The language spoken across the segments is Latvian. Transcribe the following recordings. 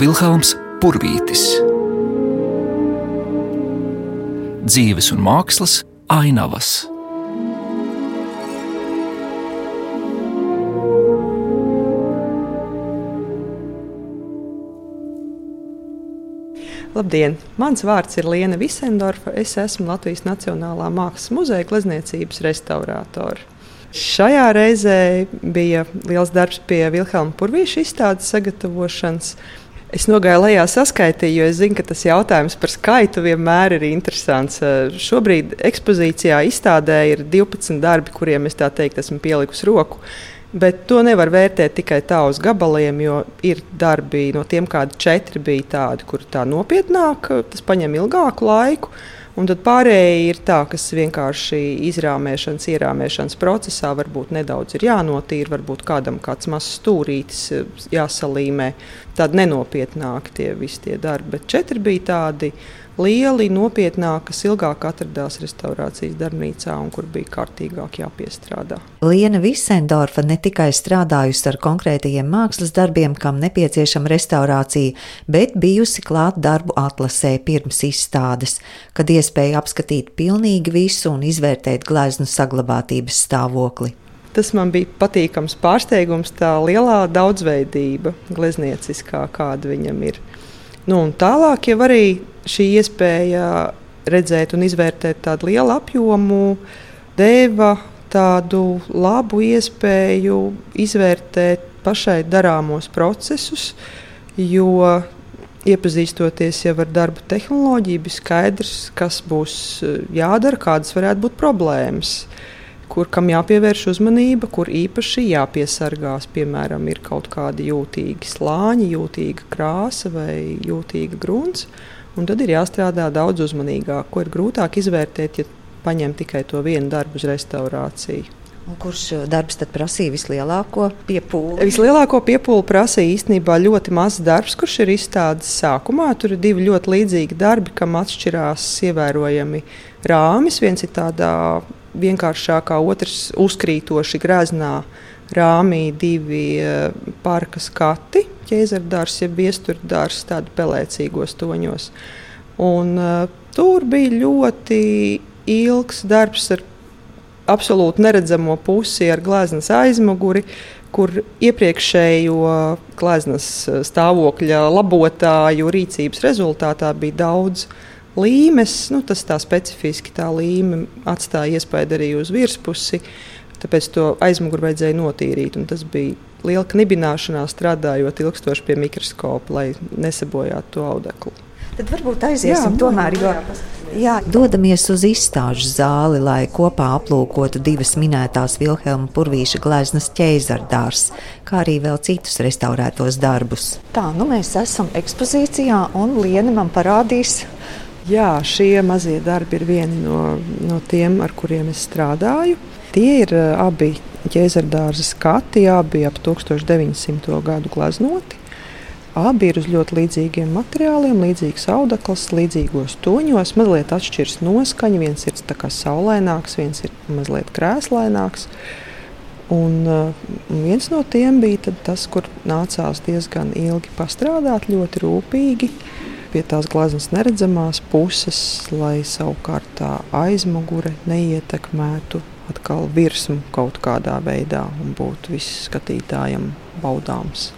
Vilhelms Purvītis. Dzīves un mākslas ainavas. Labdien! Mans vārds ir Liena Visendorfa. Es esmu Latvijas Nacionālā Mākslas muzeja glezniecības restaurātore. Šajā reizē bija liels darbs pie Vilhelma Purvīša izstādes sagatavošanas. Es nogāju lejā, saskaitīju, jo es zinu, ka tas jautājums par skaitu vienmēr ir interesants. Šobrīd ekspozīcijā izstādē ir 12 darbi, kuriem es tā teikt esmu pielikusi roku. Bet to nevar vērtēt tikai tā uz gabaliem, jo ir darbi no tiem, kādi četri bija tādi, kur tā nopietnāk, tas prasa ilgāku laiku. Un tad pārējie ir tā, kas vienkārši izrāmēšanas, ierāmēšanas procesā varbūt nedaudz ir jānotīra, varbūt kādam kāds mazs stūrītis jāsalīmē. Tādi nenopietnāki tie visi tie darbi. Bet četri bija tādi lieli, nopietnāki, kas ilgāk atradās restaurācijas darbnīcā un kur bija kārtīgāk jāpiestrādā. Liena Visendorfa ne tikai strādājusi ar konkrētajiem mākslas darbiem, kam nepieciešama restaurācija, bet bijusi klāt darbu atlasē pirms izstādes, kad iespēja apskatīt pilnīgi visu un izvērtēt gleznu saglabātības stāvokli. Tas man bija patīkams pārsteigums, tā lielā daudzveidība, gleznieciskā, kāda viņam ir. Nu, tālāk jau arī šī iespēja redzēt un izvērtēt tādu lielu apjomu deva tādu labu iespēju izvērtēt pašai darāmos procesus, jo iepazīstoties jau ar darbu tehnoloģiju, bija skaidrs, kas būs jādara, kādas varētu būt problēmas kur kam jāpievērš uzmanība, kur īpaši jāpiesargās. Piemēram, ir kaut kādi jūtīgi slāņi, jūtīga krāsa vai jūtīga grunts. Un tad ir jāstrādā daudz uzmanīgāk, ko ir grūtāk izvērtēt, ja paņem tikai to vienu darbu uz restaurāciju. Un kurš eh, darbs tad prasīja vislielāko piepūli? Vislielāko piepūli prasīja īstenībā ļoti mazs darbs, kurš ir izstādes sākumā. Tur ir divi ļoti līdzīgi darbi, kam atšķirās ievērojami rāmis. Viens ir tādā vienkāršākā, otrs uzkrītoši greznā rāmī divi eh, parka skati, ķēzardārs, jeb viesturdārs, tādi pelēcīgos toņos. Un, uh, tur bija ļoti ilgs darbs ar absolūti neredzamo pusi, ar gleznas aizmuguri, kur iepriekšējo gleznas eh, stāvokļa labotāju rīcības rezultātā bija daudz līmes. Nu, tas tā specifiski tā līme atstāja iespaidu arī uz virspusi. Tāpēc to aizmuguri vajadzēja notīrīt. Tas bija liela knibināšanās, strādājot ilgstoši pie mikroskopa, lai nesabojātu to audeklu. Tad varbūt aiziesim jā, tomēr. Jo, jā, dodamies uz izstāžu zāli, lai kopā aplūkotu divas minētās Vilhelma Purvīša gleznas ķēzardārs, kā arī vēl citus restaurētos darbus. Tā, nu mēs esam ekspozīcijā un Liena man parādīs. Jā, šie mazie darbi ir vieni no, no tiem, ar kuriem es strādāju. Tie ir uh, abi ķēzardārza skati, abi ap 1900. gadu glaznoti. Abi ir uz ļoti līdzīgiem materiāliem, līdzīgs audekls, līdzīgos toņos. Mazliet atšķiras noskaņa. Viens ir saulaināks, viens ir mazliet krēslaināks. Un, uh, viens no tiem bija tas, kur nācās diezgan ilgi pastrādāt, ļoti rūpīgi pie tās gleznas neredzamās puses, lai savukārt tā aizmugure neietekmētu atkal virsmu kaut kādā veidā un būtu viss skatītājam baudāms.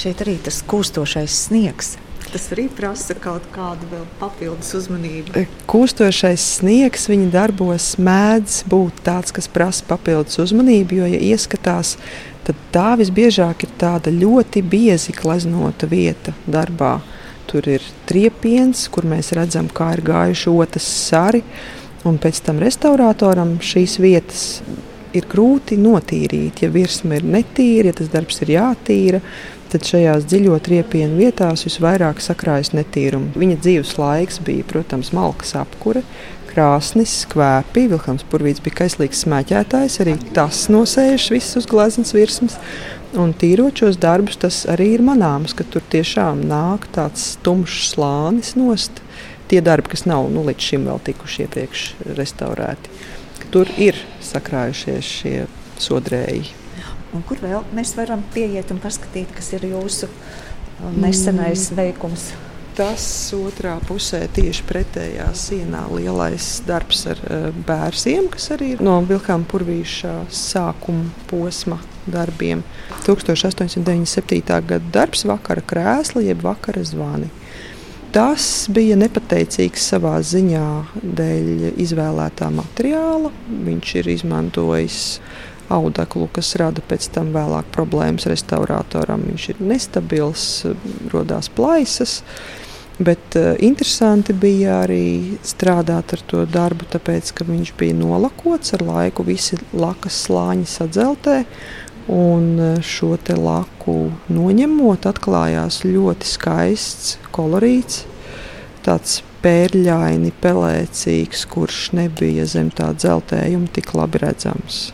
Šeit arī tas kūstošais sniegs. Tas arī prasa kaut kādu vēl papildus uzmanību. E, kūstošais sniegs viņa darbos mēdz būt tāds, kas prasa papildus uzmanību, jo, ja ieskatās, tad tā visbiežāk ir tāda ļoti biezi gleznota vieta darbā. Tur ir triepiens, kur mēs redzam, kā ir gājuši otras sari. Un pēc tam restauratoram šīs vietas ir grūti notīrīt. Ja virsma ir netīra, ja tas darbs ir jātīra, tad šajās dziļo riepienu vietās visvairāk sakrājas netīrumu. Viņa dzīves laiks bija, protams, malkas apkure. Krāsnis, skvēpi, Vilkams Purvīts bija kaislīgs smēķētājs, arī tas nosēžas viss uz gleznas virsmas. Un tīrot šos darbus, tas arī ir manāms, ka tur tiešām nāk tāds tumšs slānis nost tie darbi, kas nav nu, līdz šim vēl tikuši iepriekš restaurēti. Tur ir sakrājušies šie sodrēji. Un kur vēl mēs varam pieiet un paskatīt, kas ir jūsu nesenais mm. veikums. Tas otrā pusē, tieši pretējā sienā, lielais darbs ar uh, bērniem, kas arī ir no Vilkām Purvīša sākuma posma darbiem. 1897. gada darbs, vakara krēsla, jeb vakara zvani. Tas bija nepateicīgs savā ziņā dēļ izvēlētā materiāla. Viņš ir izmantojis audeklu, kas rada pēc tam vēlāk problēmas restauratoram. Viņš ir nestabils, radās plaisas. Bet uh, interesanti bija arī strādāt ar to darbu, tāpēc ka viņš bija nolakots ar laiku, visi lakas slāņi sadzeltē. Un eh, šo laku noņemot, atklājās ļoti skaists kolorīts, tāds pērļaini, pelēcīgs, kurš nebija zem tā dzeltējuma tik labi redzams.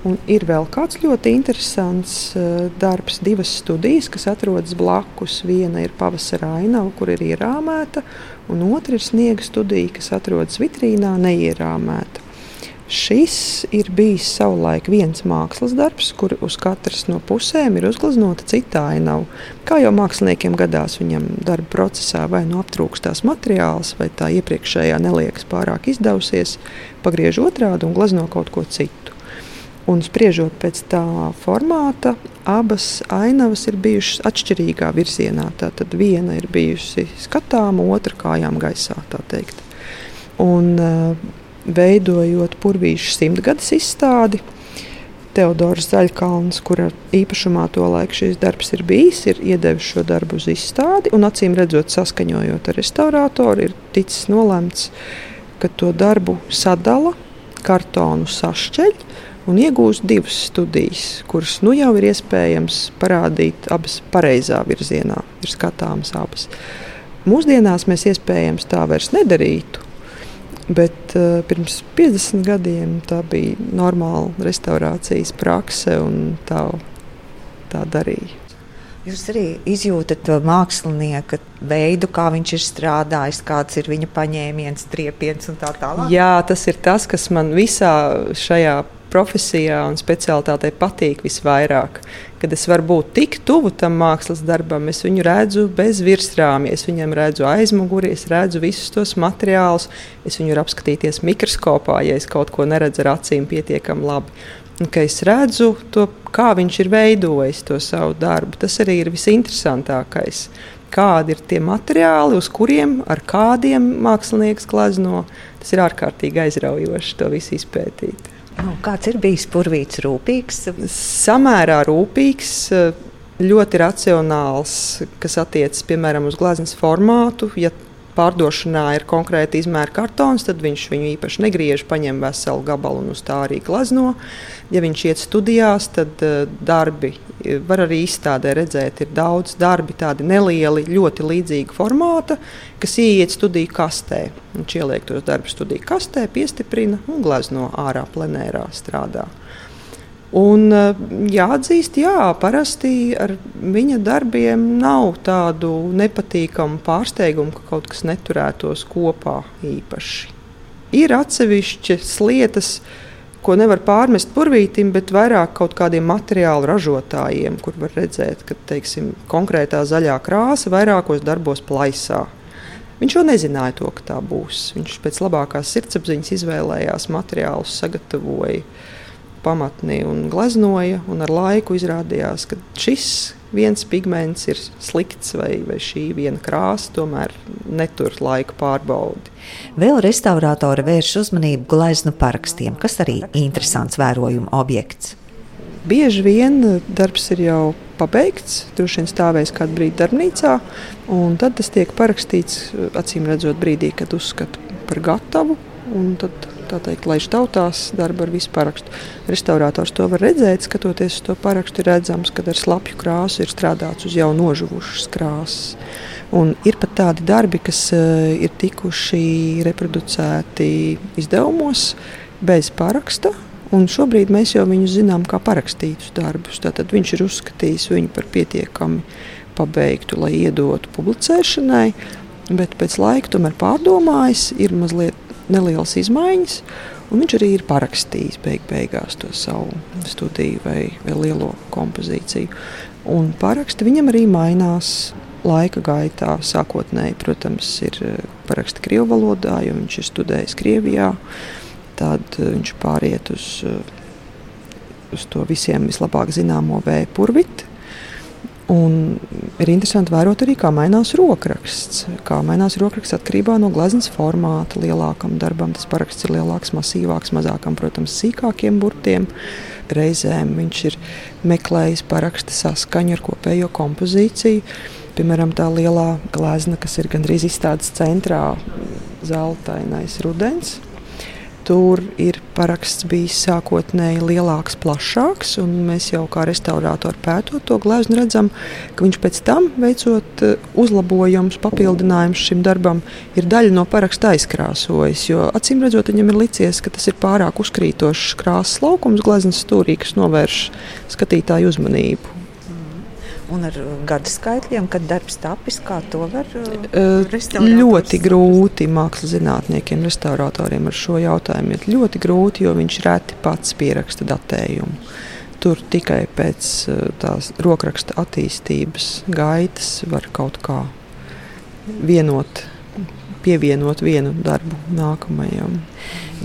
Un ir vēl kāds ļoti interesants uh, darbs, divas studijas, kas atrodas blakus. Viena ir pavasara ainava, kur ir ierāmēta, un otra ir sniega studija, kas atrodas vitrīnā, neierāmēta. Šis ir bijis savulaik viens mākslas darbs, kur uz katras no pusēm ir uzgleznota cita ainava. Kā jau māksliniekiem gadās, viņam darba procesā vai nu aptrūkstās materiāls, vai tā iepriekšējā neliekas pārāk izdevusies, pagriež otrādi un glezno kaut ko citu. Un spriežot pēc tā formāta, abas ainavas ir bijušas atšķirīgā virzienā. Tad viena ir bijusi skatāma, otra kājām gaisā. Un, uh, veidojot purvīšu simtgades izstādi, Teodors Zaļkalns, kura īpašumā to laiku šis darbs ir bijis, ir iedevis šo darbu uz izstādi. Acīm redzot, saskaņojot ar restauratoru, ir ticis nolemts, ka to darbu sadala, kartonu sašķeļ un iegūst divas studijas, kuras nu jau ir iespējams parādīt abas pareizā virzienā, ir skatāmas abas. Mūsdienās mēs iespējams tā vairs nedarītu. Bet uh, pirms 50 gadiem tā bija normāla restaurācijas prakse, un tā, tā darīja. Jūs arī izjūtat to mākslinieka veidu, kā viņš ir strādājis, kāds ir viņa paņēmiens, triepiens un tā tālāk. Jā, tas ir tas, kas man visā šajā profesijā un specialitātei patīk visvairāk. Kad es varu būt tik tuvu tam mākslas darbam, es viņu redzu bez virsrāmja, es viņam redzu aizmuguri, es redzu visus tos materiālus, es viņu varu apskatīties mikroskopā, ja es kaut ko neredzu ar acīm pietiekami labi. Un, es redzu, to, kā viņš ir veidojis to savu darbu. Tas arī ir visinteresantākais. Kādi ir tie materiāli, uz kuriem ar kādiem mākslinieks glazno. Tas ir ārkārtīgi aizraujoši to visu izpētīt. Nu, kāds ir bijis purvīts rūpīgs? Samērā rūpīgs. Ļoti racionāls, kas attiecas piemēram uz glezniecības formātu. Ja pārdošanā ir konkrēti izmēra kartons, tad viņš viņu īpaši negriež, paņem veselu gabalu un uz tā arī glazno. Ja viņš iet studijās, tad uh, darbi var arī izstādē redzēt, ir daudz darbi, tādi nelieli, ļoti līdzīga formāta, kas ieiet studiju kastē. Viņš ieliek tos darbus studiju kastē, piestiprina un glezno ārā plenērā strādā. Un, eh, jāatzīst, jā, parasti ar viņa darbiem nav tādu nepatīkamu pārsteigumu, ka kaut kas neturētos kopā īpaši. Ir atsevišķas lietas, ko nevar pārmest purvītim, bet vairāk kaut kādiem materiālu ražotājiem, kur var redzēt, ka teiksim, konkrētā zaļā krāsa vairākos darbos plaisā. Viņš jau nezināja to, ka tā būs. Viņš pēc labākās sirdsapziņas izvēlējās materiālus, sagatavoja pamatni un gleznoja. Un ar laiku izrādījās, ka šis viens pigments ir slikts vai, vai šī viena krāsa tomēr netur laika pārbaudi. Vēl restaurātori vērš uzmanību gleznu parakstiem, kas arī ir interesants vērojuma objekts. Bieži vien darbs ir jau pabeigts, droši vien stāvēs kādu brīdi darbnīcā, un tad tas tiek parakstīts acīm redzot brīdī, kad uzskata par gatavu. Tad tā teikt, laiž tautās darbu ar visu parakstu. Restaurators to var redzēt, skatoties uz to parakstu, redzams, ka ar slapju krāsu ir strādāts uz jau nožuvušas krāsas. Un ir pat tādi darbi, kas uh, ir tikuši reproducēti izdevumos bez paraksta. Un šobrīd mēs jau viņu zinām kā parakstītus darbus. Tātad viņš ir uzskatījis viņu par pietiekami pabeigtu, lai iedotu publicēšanai, bet pēc laika tomēr pārdomājis, ir mazliet nelielas izmaiņas. Un viņš arī ir parakstījis beig beigās to savu studiju vai, vai lielo kompozīciju. Un paraksti viņam arī mainās laika gaitā. Sākotnēji, protams, ir paraksti Krievijas valodā, jo viņš ir studējis Krievijā. Tad viņš pāriet uz, uz to visiem vislabāk zināmo vēju purvitu Un ir interesanti vērot arī, kā mainās rokraksts. Kā mainās rokraksts atkarībā no gleznas formāta. Lielākam darbam tas paraksts ir lielāks, masīvāks, mazākam, protams, sīkākiem burtiem. Reizēm viņš ir meklējis paraksta saskaņu ar kopējo kompozīciju. Piemēram, tā lielā glezna, kas ir gandrīz izstādes centrā, zeltainais rudens Tur ir paraksts bijis sākotnēji lielāks, plašāks, un mēs jau kā restaurātori pētot to gleznu redzam, ka viņš pēc tam, veicot eh, uzlabojumus, papildinājumus šim darbam, ir daļa no paraksta aizkrāsojis. Jo acīm redzot, viņam ir licies, ka tas ir pārāk uzkrītošs krāsas laukums gleznas stūrī, kas novērš skatītāju uzmanību un ar uh, gada skaitļiem, kad darbs tapis, kā to var uh, ļoti grūti mākslas zinātniekiem, restauratoriem ar šo jautājumu. Ir ļoti grūti, jo viņš reti pats pieraksta datējumu. Tur tikai pēc uh, tās rokraksta attīstības gaitas var kaut kā vienot, pievienot vienu darbu nākamajam.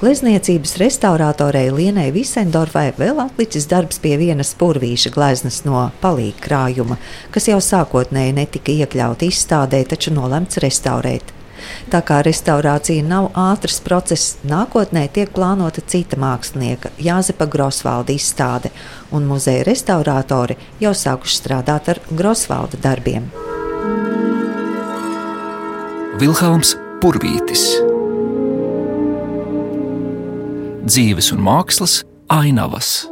Glezniecības restauratorei Lienai Visendorfai vēl atlicis darbs pie vienas purvīša gleznas no palīga krājuma, kas jau sākotnēji netika iekļauta izstādē, taču nolemts restaurēt. Tā kā restaurācija nav ātrs process, nākotnē tiek plānota cita mākslinieka, Jāzepa Grosvalda izstāde, un muzeja restauratori jau sākuši strādāt ar Grosvalda darbiem. Vilhelms Purvītis dzīves un mākslas ainavas.